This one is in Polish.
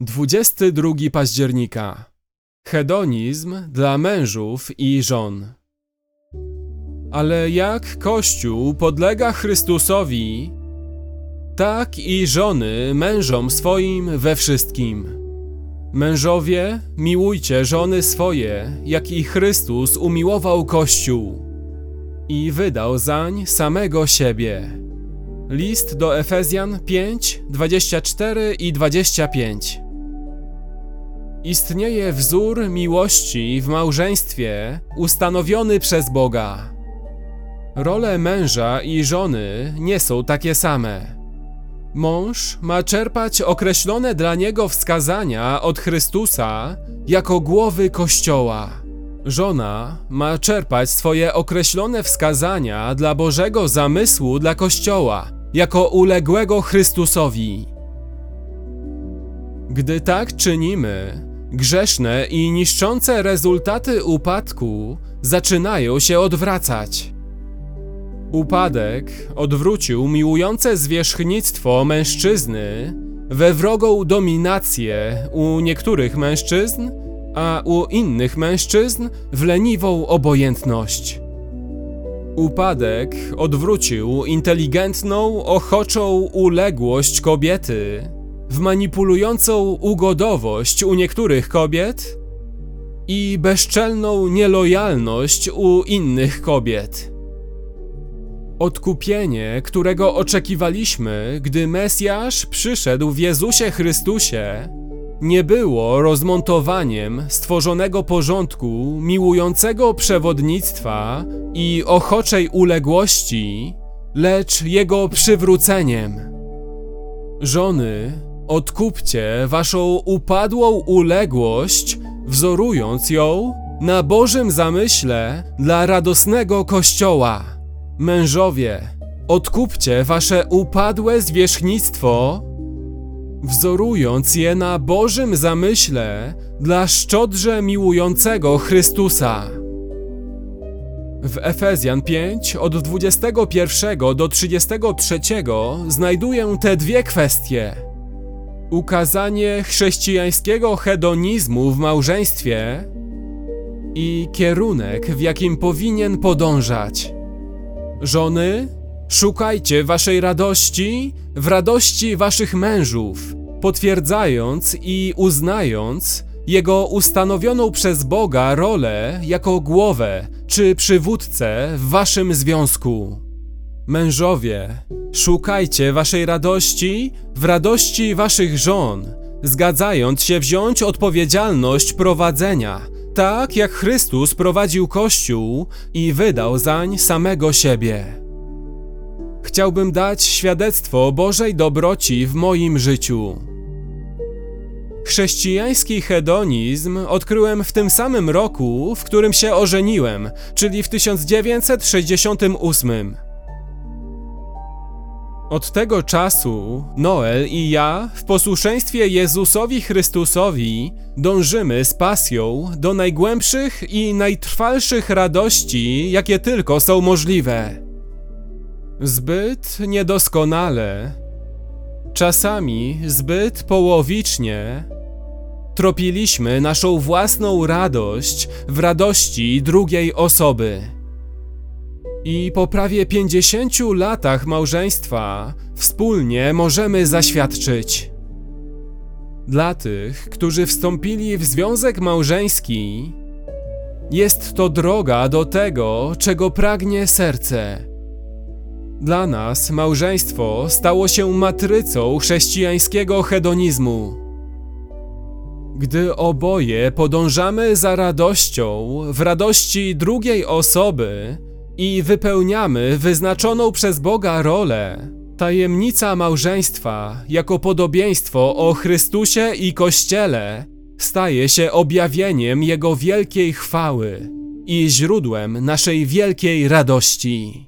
22 października. Hedonizm dla mężów i żon. Ale jak Kościół podlega Chrystusowi, tak i żony mężom swoim we wszystkim. Mężowie, miłujcie żony swoje, jak i Chrystus umiłował Kościół i wydał zań samego siebie. List do Efezjan 5, 24 i 25. Istnieje wzór miłości w małżeństwie ustanowiony przez Boga. Role męża i żony nie są takie same. Mąż ma czerpać określone dla niego wskazania od Chrystusa jako głowy Kościoła. Żona ma czerpać swoje określone wskazania dla Bożego zamysłu dla Kościoła jako uległego Chrystusowi. Gdy tak czynimy, grzeszne i niszczące rezultaty upadku zaczynają się odwracać. Upadek odwrócił miłujące zwierzchnictwo mężczyzny we wrogą dominację u niektórych mężczyzn, a u innych mężczyzn w leniwą obojętność. Upadek odwrócił inteligentną, ochoczą uległość kobiety w manipulującą ugodowość u niektórych kobiet i bezczelną nielojalność u innych kobiet. Odkupienie, którego oczekiwaliśmy, gdy Mesjasz przyszedł w Jezusie Chrystusie, nie było rozmontowaniem stworzonego porządku, miłującego przewodnictwa i ochoczej uległości, lecz jego przywróceniem. Żony, odkupcie waszą upadłą uległość, wzorując ją na Bożym zamyśle dla radosnego Kościoła. Mężowie, odkupcie wasze upadłe zwierzchnictwo, wzorując je na Bożym zamyśle dla szczodrze miłującego Chrystusa. W Efezjan 5 od 21 do 33 znajduję te dwie kwestie. Ukazanie chrześcijańskiego hedonizmu w małżeństwie i kierunek, w jakim powinien podążać. Żony, szukajcie waszej radości w radości waszych mężów, potwierdzając i uznając jego ustanowioną przez Boga rolę jako głowę czy przywódcę w waszym związku. Mężowie, szukajcie waszej radości w radości waszych żon, zgadzając się wziąć odpowiedzialność prowadzenia, tak jak Chrystus prowadził Kościół i wydał zań samego siebie. Chciałbym dać świadectwo Bożej dobroci w moim życiu. Chrześcijański hedonizm odkryłem w tym samym roku, w którym się ożeniłem, czyli w 1968. Od tego czasu Noel i ja w posłuszeństwie Jezusowi Chrystusowi dążymy z pasją do najgłębszych i najtrwalszych radości, jakie tylko są możliwe. Zbyt niedoskonale, czasami zbyt połowicznie, tropiliśmy naszą własną radość w radości drugiej osoby. I po prawie 50 latach małżeństwa wspólnie możemy zaświadczyć. Dla tych, którzy wstąpili w związek małżeński, jest to droga do tego, czego pragnie serce. Dla nas małżeństwo stało się matrycą chrześcijańskiego hedonizmu. Gdy oboje podążamy za radością w radości drugiej osoby i wypełniamy wyznaczoną przez Boga rolę, tajemnica małżeństwa jako podobieństwo o Chrystusie i Kościele staje się objawieniem Jego wielkiej chwały i źródłem naszej wielkiej radości.